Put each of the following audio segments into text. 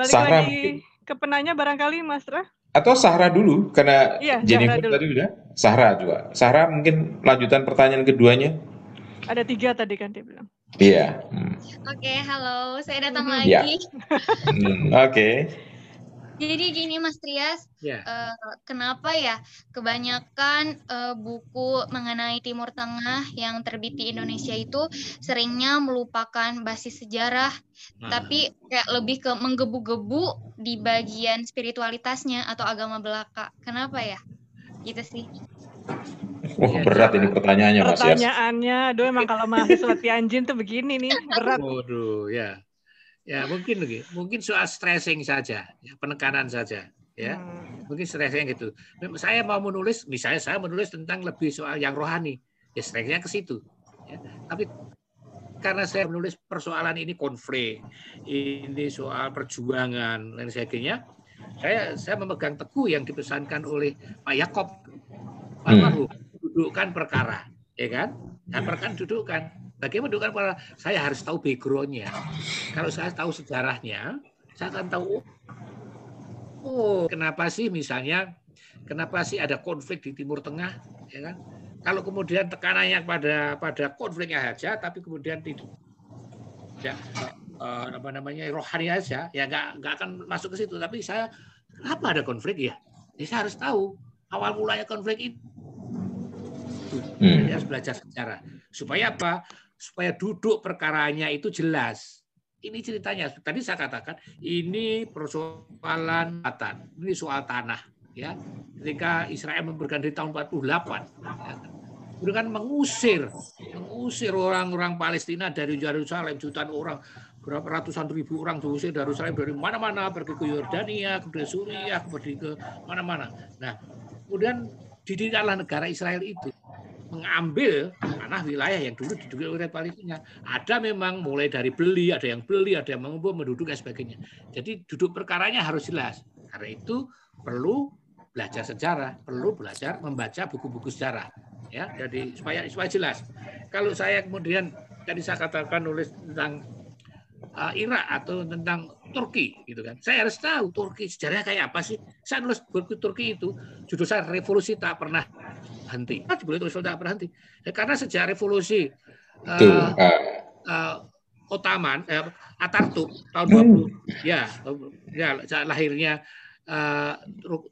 Balik Sahra lagi mungkin. ke penanya barangkali Mas Ra? Atau Sahra dulu karena iya, Jennifer dulu. tadi udah. Sahra juga. Sahra mungkin lanjutan pertanyaan keduanya. Ada tiga tadi kan dia bilang. Iya. Hmm. Oke, okay, halo. Saya datang hmm. lagi. Ya. hmm, Oke. Okay. Jadi gini Mas Trias, yeah. Ya. uh, kenapa ya kebanyakan uh, buku mengenai Timur Tengah yang terbit di Indonesia itu seringnya melupakan basis sejarah, nah. tapi kayak lebih ke menggebu-gebu di bagian spiritualitasnya atau agama belaka. Kenapa ya? Gitu sih. Wah, oh, berat ini pertanyaannya Mas Pertanyaannya, aduh emang kalau mahasiswa Tianjin tuh begini nih, berat. Waduh, ya. Ya mungkin lagi, mungkin soal stressing saja, ya, penekanan saja, ya. Hmm. Mungkin stressing gitu. Saya mau menulis, misalnya saya menulis tentang lebih soal yang rohani, ya stressingnya ke situ. Ya. Tapi karena saya menulis persoalan ini konflik, ini soal perjuangan dan sebagainya, saya saya memegang teguh yang dipesankan oleh Pak Yakob bahwa hmm. dudukkan perkara, ya kan? Dan perkara dudukkan Bagaimana kan para saya harus tahu backgroundnya. Kalau saya tahu sejarahnya, saya akan tahu oh kenapa sih misalnya kenapa sih ada konflik di Timur Tengah, ya kan? Kalau kemudian tekanannya pada pada konfliknya saja, tapi kemudian tidak ya, uh, apa namanya rohani aja, ya nggak nggak akan masuk ke situ. Tapi saya kenapa ada konflik ya? Ya saya harus tahu awal mulanya konflik itu. Hmm. Jadi harus belajar sejarah. Supaya apa? Supaya duduk perkaranya itu jelas. Ini ceritanya. Tadi saya katakan ini persoalan tanah, ini soal tanah. Ya, ketika Israel memberikan di tahun 48, ya, kan mengusir, mengusir orang-orang Palestina dari Yerusalem, jutaan orang, berapa ratusan ribu orang diusir dari Yerusalem dari mana-mana, pergi ke Yordania, ke Suriah, pergi ke mana-mana. Nah, kemudian didirikanlah negara Israel itu mengambil tanah wilayah yang dulu diduduki oleh Palestina. Ada memang mulai dari beli, ada yang beli, ada yang mengumpul, menduduk dan sebagainya. Jadi duduk perkaranya harus jelas. Karena itu perlu belajar sejarah, perlu belajar membaca buku-buku sejarah. Ya, jadi supaya supaya jelas. Kalau saya kemudian tadi saya katakan nulis tentang uh, Irak atau tentang Turki gitu kan. Saya harus tahu Turki sejarahnya kayak apa sih. Saya nulis buku Turki itu judul saya revolusi tak pernah henti. Ah, boleh tulis tak berhenti. Ya, karena sejak revolusi uh, uh, Ottoman, eh, Atatürk tahun 20, hmm. ya, ya lahirnya uh,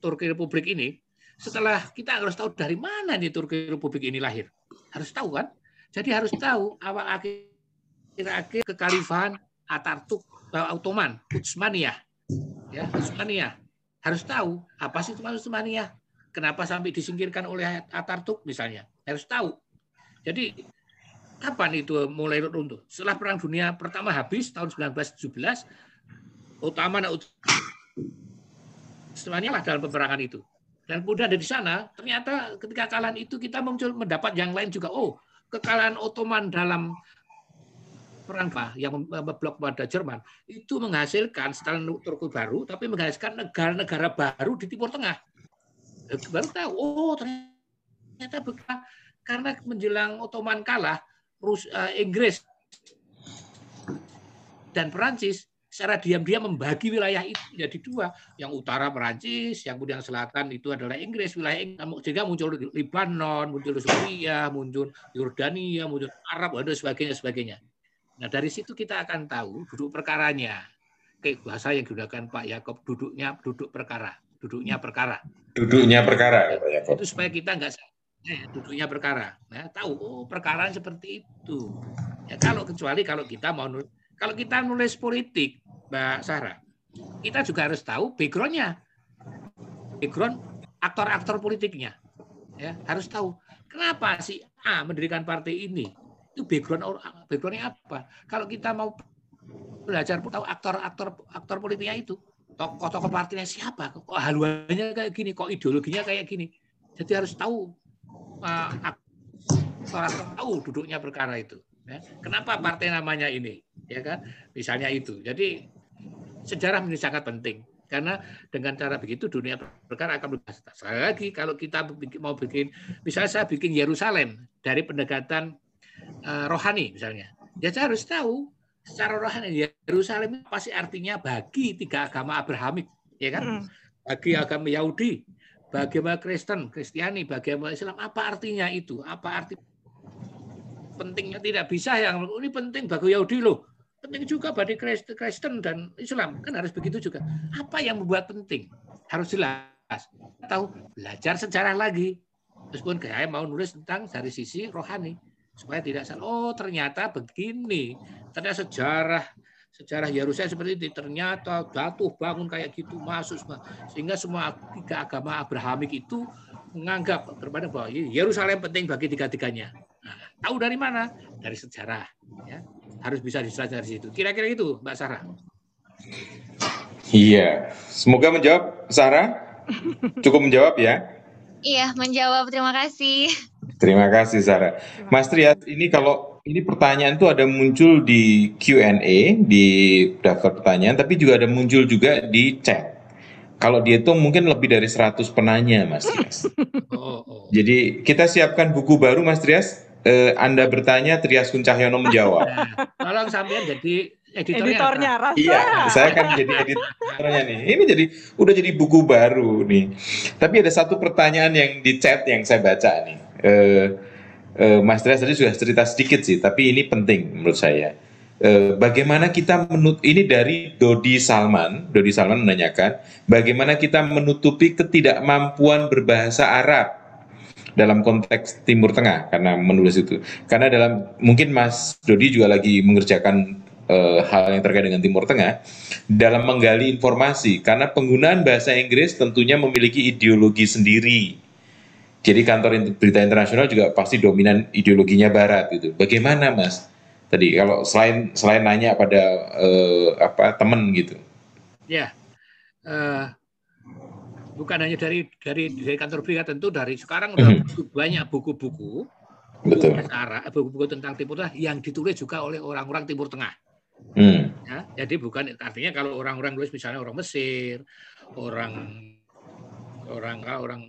Turki Republik ini, setelah kita harus tahu dari mana nih Turki Republik ini lahir. Harus tahu kan? Jadi harus tahu awal akhir akhir kekhalifahan Atatürk Ottoman, Utsmaniyah. Ya, Utsmaniyah. Harus tahu apa sih itu Utsmaniyah? Kenapa sampai disingkirkan oleh Atatürk misalnya? Harus tahu. Jadi kapan itu mulai runtuh? Setelah Perang Dunia Pertama habis tahun 1917, utama semuanya lah dalam peperangan itu. Dan kemudian dari sana, ternyata ketika kekalahan itu kita muncul mendapat yang lain juga. Oh, kekalahan Ottoman dalam perang apa yang memblok pada Jerman itu menghasilkan setelah Turki baru, tapi menghasilkan negara-negara baru di Timur Tengah baru tahu oh ternyata karena menjelang Ottoman kalah Rus, uh, Inggris dan Perancis secara diam-diam membagi wilayah itu menjadi dua. Yang utara Perancis yang kemudian selatan itu adalah Inggris. Wilayah Inggris sehingga muncul Lebanon muncul Suriah muncul Yordania muncul Arab dan sebagainya sebagainya. Nah dari situ kita akan tahu duduk perkaranya. Kayak bahasa yang digunakan Pak Yakob duduknya duduk perkara duduknya perkara. Duduknya perkara. Ya, itu supaya kita nggak eh, duduknya perkara. Nah, tahu oh perkara seperti itu. Ya kalau kecuali kalau kita mau nulis, kalau kita nulis politik, Mbak Sarah, kita juga harus tahu backgroundnya, background aktor-aktor politiknya. Ya harus tahu kenapa si A mendirikan partai ini. Itu background backgroundnya apa? Kalau kita mau belajar tahu aktor-aktor aktor politiknya itu, tokoh-tokoh partainya siapa, kok haluannya kayak gini, kok ideologinya kayak gini. Jadi harus tahu uh, orang tahu duduknya perkara itu. Ya. Kenapa partai namanya ini, ya kan? Misalnya itu. Jadi sejarah menjadi sangat penting karena dengan cara begitu dunia perkara akan berubah. Sekali lagi kalau kita mau bikin, misalnya saya bikin Yerusalem dari pendekatan uh, rohani misalnya, ya saya harus tahu secara rohani Yerusalem pasti artinya bagi tiga agama Abrahamik, ya kan? Hmm. Bagi agama Yahudi, bagi agama Kristen, Kristiani, bagi agama Islam, apa artinya itu? Apa arti pentingnya tidak bisa yang ini penting bagi Yahudi loh. Penting juga bagi Kristen dan Islam. Kan harus begitu juga. Apa yang membuat penting? Harus jelas. Tahu belajar sejarah lagi. Meskipun kayak mau nulis tentang dari sisi rohani supaya tidak salah. Oh ternyata begini. Ternyata sejarah sejarah Yerusalem seperti itu ternyata jatuh bangun kayak gitu masuk semua sehingga semua tiga agama Abrahamik itu menganggap kepada bahwa Yerusalem penting bagi tiga-tiganya. Nah, tahu dari mana? Dari sejarah. Ya. Harus bisa dijelaskan dari situ. Kira-kira itu, Mbak Sarah. Iya, semoga menjawab, Sarah. Cukup menjawab ya? Iya, menjawab. Terima kasih. Terima kasih Sarah. Mas Trias, ini kalau ini pertanyaan itu ada muncul di Q&A di daftar pertanyaan, tapi juga ada muncul juga di chat. Kalau dia itu mungkin lebih dari 100 penanya, Mas Trias. Oh, oh. Jadi kita siapkan buku baru, Mas Trias. Eh, Anda bertanya, Trias Kuncahyono menjawab. Nah, tolong sampean jadi editornya, editornya rasa. Iya, saya akan jadi editornya nih. Ini jadi udah jadi buku baru nih. Tapi ada satu pertanyaan yang di chat yang saya baca nih uh, uh, Mas Trias tadi sudah cerita sedikit sih, tapi ini penting menurut saya. Uh, bagaimana kita menut ini dari Dodi Salman, Dodi Salman menanyakan bagaimana kita menutupi ketidakmampuan berbahasa Arab dalam konteks Timur Tengah karena menulis itu. Karena dalam mungkin Mas Dodi juga lagi mengerjakan uh, hal yang terkait dengan Timur Tengah dalam menggali informasi karena penggunaan bahasa Inggris tentunya memiliki ideologi sendiri jadi kantor berita internasional juga pasti dominan ideologinya Barat gitu. Bagaimana Mas? Tadi kalau selain selain nanya pada uh, apa teman gitu. Ya, uh, bukan hanya dari dari dari kantor berita tentu dari sekarang udah hmm. banyak buku-buku Betul. buku-buku tentang Timur Tengah yang ditulis juga oleh orang-orang Timur Tengah. Hmm. Ya, jadi bukan artinya kalau orang-orang nulis misalnya orang Mesir, orang orang orang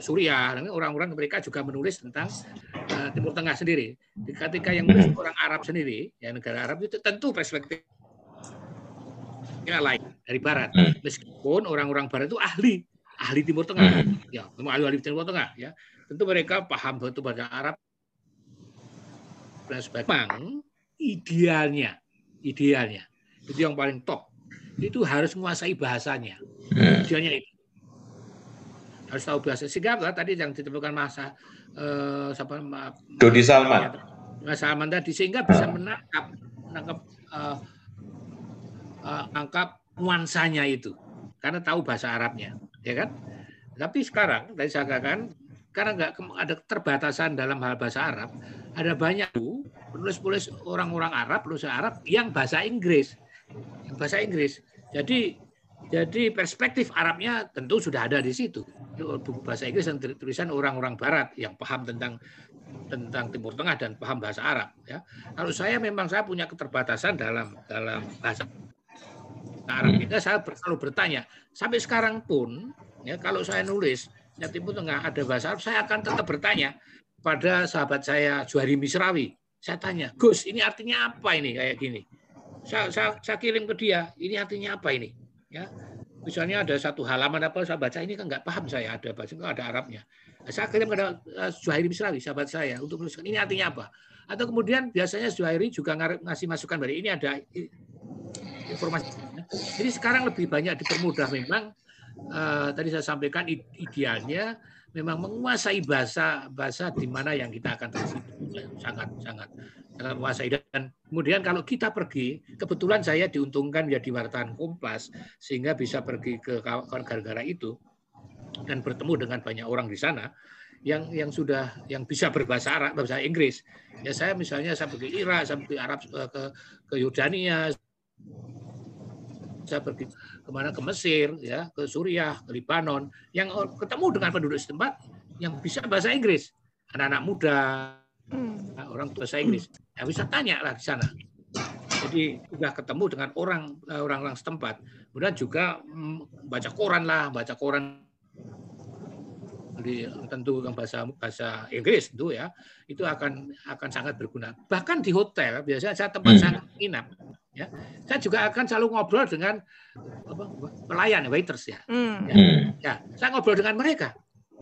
Suriah, orang-orang mereka juga menulis tentang uh, Timur Tengah sendiri. Ketika yang menulis orang Arab sendiri, ya negara Arab itu tentu perspektif lain dari Barat. Hmm. Meskipun orang-orang Barat itu ahli, ahli Timur Tengah, hmm. ya memang ahli-ahli Timur Tengah, ya tentu mereka paham betul bahasa Arab dan sebagainya. Memang idealnya, idealnya itu yang paling top itu harus menguasai bahasanya. Hmm. Idealnya itu harus tahu bahasa sehingga tadi yang ditemukan masa eh, siapa Dodi Salman. Mas Salman tadi. Sehingga bisa menangkap menangkap eh, eh, angkap nuansanya itu. Karena tahu bahasa Arabnya. Ya kan? Tapi sekarang tadi saya katakan karena nggak ada terbatasan dalam hal bahasa Arab ada banyak penulis-penulis orang-orang Arab penulis Arab yang bahasa Inggris. Yang bahasa Inggris. Jadi jadi perspektif Arabnya tentu sudah ada di situ. Buku bahasa Inggris dan tulisan orang-orang Barat yang paham tentang tentang Timur Tengah dan paham bahasa Arab. Ya, kalau saya memang saya punya keterbatasan dalam dalam bahasa Arab kita saya selalu bertanya sampai sekarang pun ya kalau saya nulis ya Timur Tengah ada bahasa Arab saya akan tetap bertanya pada sahabat saya Juhari Misrawi. Saya tanya, Gus, ini artinya apa ini kayak gini? Saya, saya, saya kirim ke dia, ini artinya apa ini? ya misalnya ada satu halaman apa saya baca ini kan nggak paham saya ada baca nggak ada Arabnya. Saya kirim kepada Zuhairi Misrawi sahabat saya untuk menuliskan ini artinya apa? Atau kemudian biasanya Zuhairi juga ngasih masukan dari ini ada informasi. Jadi sekarang lebih banyak dipermudah memang uh, tadi saya sampaikan idealnya memang menguasai bahasa bahasa di mana yang kita akan terus sangat sangat sangat menguasai. Dan kemudian kalau kita pergi kebetulan saya diuntungkan ya di wartawan Kompas sehingga bisa pergi ke negara-negara itu dan bertemu dengan banyak orang di sana yang yang sudah yang bisa berbahasa Arab bahasa Inggris. Ya saya misalnya saya pergi Irak saya pergi Arab eh, ke ke Yordania saya pergi ke mana ke Mesir ya ke Suriah ke Lebanon yang ketemu dengan penduduk setempat yang bisa bahasa Inggris. Anak-anak muda hmm. orang bahasa Inggris Ya bisa tanya lah di sana. Jadi sudah ketemu dengan orang eh, orang-orang setempat. Kemudian juga hmm, baca koran lah, baca koran di tentu yang bahasa bahasa Inggris tentu ya itu akan akan sangat berguna bahkan di hotel biasanya saya tempat hmm. saya nginap Ya, saya juga akan selalu ngobrol dengan apa, pelayan waiters ya. Hmm. ya. Ya, saya ngobrol dengan mereka.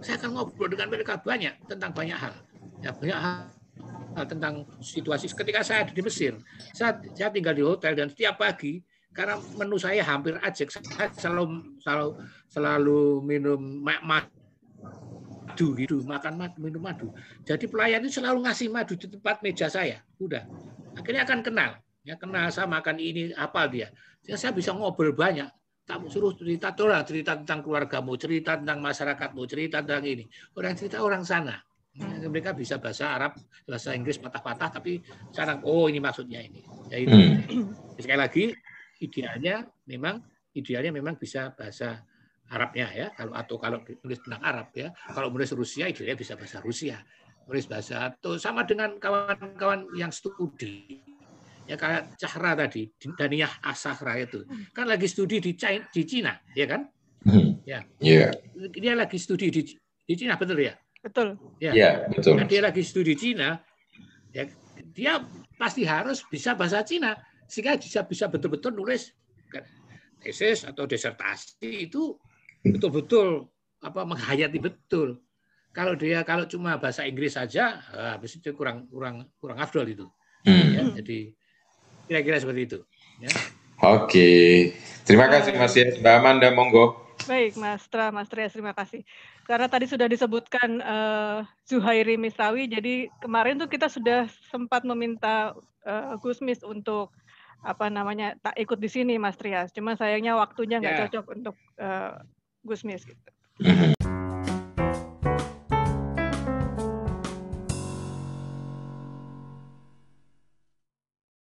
Saya akan ngobrol dengan mereka banyak tentang banyak hal. Ya, banyak hal tentang situasi. Ketika saya ada di Mesir. Saya, saya tinggal di hotel dan setiap pagi karena menu saya hampir aja saya selalu selalu selalu minum madu gitu makan madu, minum madu. Jadi pelayan itu selalu ngasih madu di tempat meja saya. Udah. Akhirnya akan kenal. Ya kenal saya makan ini apa dia. Sehingga saya bisa ngobrol banyak. Kamu suruh cerita orang cerita tentang keluargamu cerita tentang masyarakatmu cerita tentang ini. Orang cerita orang sana. ya, mereka bisa bahasa Arab bahasa Inggris patah-patah tapi sekarang oh ini maksudnya ini. Ya itu. Hmm. sekali lagi idealnya memang idealnya memang bisa bahasa Arabnya ya. Kalau atau kalau tulis tentang Arab ya. Kalau menulis Rusia idealnya bisa bahasa Rusia. Menulis bahasa atau sama dengan kawan-kawan yang studi. Ya kayak Cahra tadi Daniyah Asahra itu. Kan lagi studi di China, di Cina ya kan? Hmm. ya. Yeah. dia lagi studi di, di Cina betul ya betul ya yeah, betul nah, dia lagi studi Cina ya dia pasti harus bisa bahasa Cina sehingga bisa bisa betul-betul nulis tesis atau disertasi itu betul-betul apa menghayati betul. Kalau dia kalau cuma bahasa Inggris saja, habis itu kurang kurang kurang afdol itu. Hmm. Ya, jadi kira-kira seperti itu. Ya. Oke, terima kasih Mas Yes, Mbak Amanda, monggo. Baik, Mas Tra, Mas Trias, terima kasih. Karena tadi sudah disebutkan uh, Zuhairi Misawi, jadi kemarin tuh kita sudah sempat meminta uh, Gusmis untuk apa namanya tak ikut di sini Mas Trias. Cuma sayangnya waktunya nggak yeah. cocok untuk uh, Gusmis gitu.